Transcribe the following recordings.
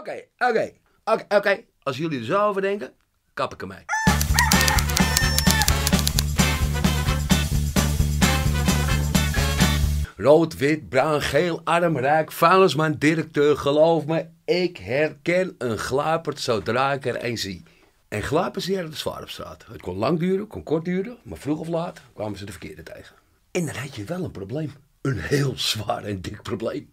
Oké, oké, oké. Als jullie er zo over denken, kap ik ermee. Rood, wit, bruin, geel, arm, rijk, vuilnisman, directeur. Geloof me, ik herken een glapert zodra ik er een zie. En glapers die hadden het zwaar op straat. Het kon lang duren, kon kort duren, maar vroeg of laat kwamen ze de verkeerde tegen. En dan had je wel een probleem. Een heel zwaar en dik probleem.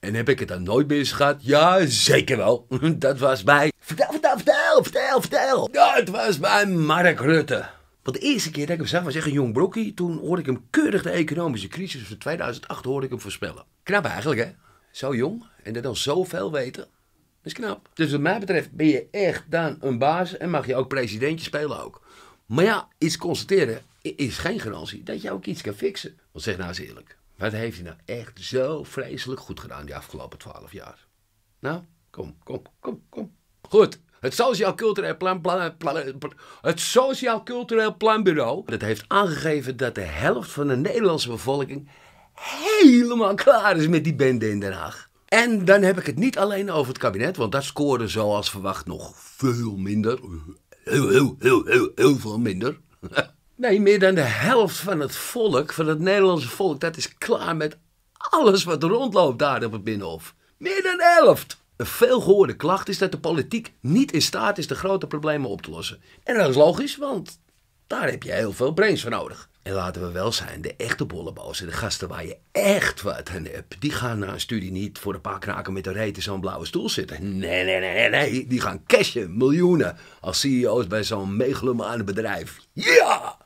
En heb ik het dan nooit meer gehad? Ja, zeker wel. Dat was bij... Vertel, vertel, vertel, vertel, vertel. Dat was bij Mark Rutte. Want de eerste keer dat ik hem zag was echt een jong brokkie. Toen hoorde ik hem keurig de economische crisis van 2008 hoorde ik hem voorspellen. Knap eigenlijk, hè? Zo jong en dat dan zoveel weten. Is knap. Dus wat mij betreft ben je echt dan een baas en mag je ook presidentje spelen ook. Maar ja, iets constateren is geen garantie dat je ook iets kan fixen. Want zeg nou eens eerlijk. Wat heeft hij nou echt zo vreselijk goed gedaan die afgelopen twaalf jaar? Nou, kom, kom, kom, kom. Goed, het Sociaal Cultureel Plan, plan, het Sociaal Cultureel Planbureau dat heeft aangegeven dat de helft van de Nederlandse bevolking helemaal klaar is met die bende in Den Haag. En dan heb ik het niet alleen over het kabinet, want dat scoorde zoals verwacht nog veel minder. Heel, heel, heel, heel veel minder. Nee, meer dan de helft van het volk, van het Nederlandse volk, dat is klaar met alles wat rondloopt daar op het Binnenhof. Meer dan de helft. Een veelgehoorde klacht is dat de politiek niet in staat is de grote problemen op te lossen. En dat is logisch, want daar heb je heel veel brains voor nodig. En laten we wel zijn, de echte bollebozen, de gasten waar je echt wat aan hebt, die gaan na een studie niet voor een paar kraken met een reet in zo'n blauwe stoel zitten. Nee, nee, nee, nee. Die gaan cashen, miljoenen, als CEO's bij zo'n megalomane bedrijf. Ja!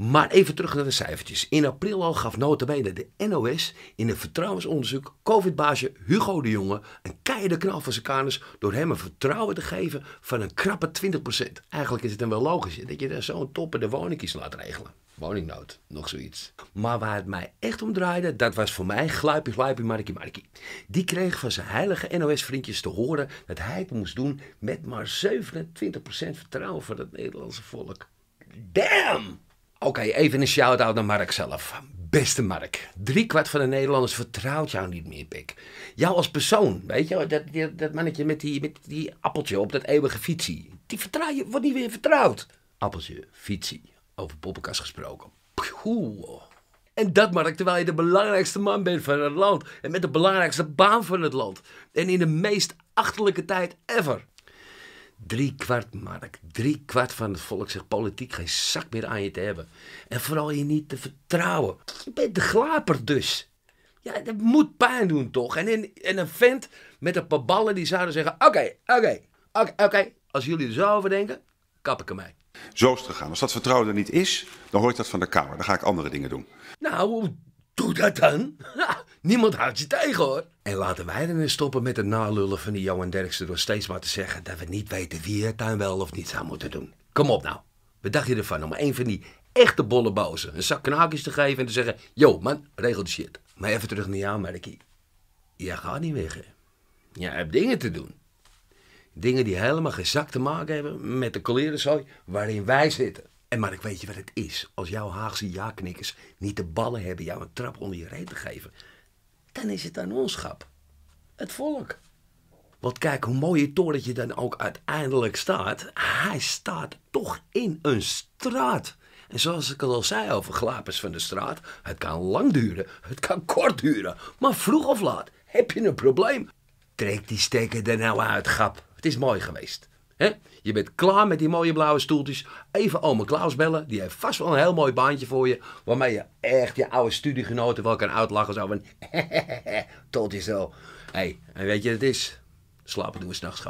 Maar even terug naar de cijfertjes. In april al gaf notabene de NOS in een vertrouwensonderzoek COVID-baasje Hugo de Jonge een keiharde knal van zijn kanus door hem een vertrouwen te geven van een krappe 20%. Eigenlijk is het dan wel logisch dat je dan zo'n topper de woningkies laat regelen. Woningnood, nog zoiets. Maar waar het mij echt om draaide, dat was voor mij Gluipie, Gluipie, Markie, Markie. Die kreeg van zijn heilige NOS-vriendjes te horen dat hij het moest doen met maar 27% vertrouwen van het Nederlandse volk. Damn! Oké, even een shout-out naar Mark zelf. Beste Mark, driekwart van de Nederlanders vertrouwt jou niet meer, Pik. Jou als persoon, weet je, dat, dat, mannetje met die, met die appeltje op dat eeuwige fietsie. Die vertrouw je, wordt niet weer vertrouwd. Appeltje, fietsie, over poppenkast gesproken. En dat, Mark, terwijl je de belangrijkste man bent van het land. En met de belangrijkste baan van het land. En in de meest achterlijke tijd ever. Drie kwart, Mark. Drie kwart van het volk zegt politiek geen zak meer aan je te hebben. En vooral je niet te vertrouwen. Je bent de glaper dus. Ja, dat moet pijn doen toch? En, in, en een vent met een paar ballen die zouden zeggen... Oké, oké, oké, oké. Als jullie er zo over denken, kap ik ermee. Zo is het gegaan. Als dat vertrouwen er niet is, dan hoort dat van de Kamer. Dan ga ik andere dingen doen. Nou, doe dat dan. Niemand houdt je tegen hoor. En laten wij er eens stoppen met het nalullen van die Johan Derksen door steeds maar te zeggen dat we niet weten wie het dan wel of niet zou moeten doen. Kom op nou. Wat dacht je ervan om een van die echte bollebozen een zak knaakjes te geven en te zeggen: Yo man, regel de shit. Maar even terug naar jou, Markie. Jij gaat niet weg hè. Jij hebt dingen te doen. Dingen die helemaal geen zak te maken hebben met de kolerenzooi waarin wij zitten. En maar ik weet je wat het is. Als jouw Haagse ja-knikkers niet de ballen hebben jou een trap onder je reet te geven, dan is het aan ons schap. Het volk. Want kijk, hoe mooi je torentje dan ook uiteindelijk staat, hij staat toch in een straat. En zoals ik al zei over glapers van de straat, het kan lang duren, het kan kort duren, maar vroeg of laat heb je een probleem. Trek die stekker er nou uit, grap. Het is mooi geweest. Je bent klaar met die mooie blauwe stoeltjes. Even oma Klaus bellen. Die heeft vast wel een heel mooi baantje voor je. Waarmee je echt je oude studiegenoten wel kan uitlachen. Zo van, tot je zo. Hé, hey, en weet je wat het is? Slapen doen we s'nachts.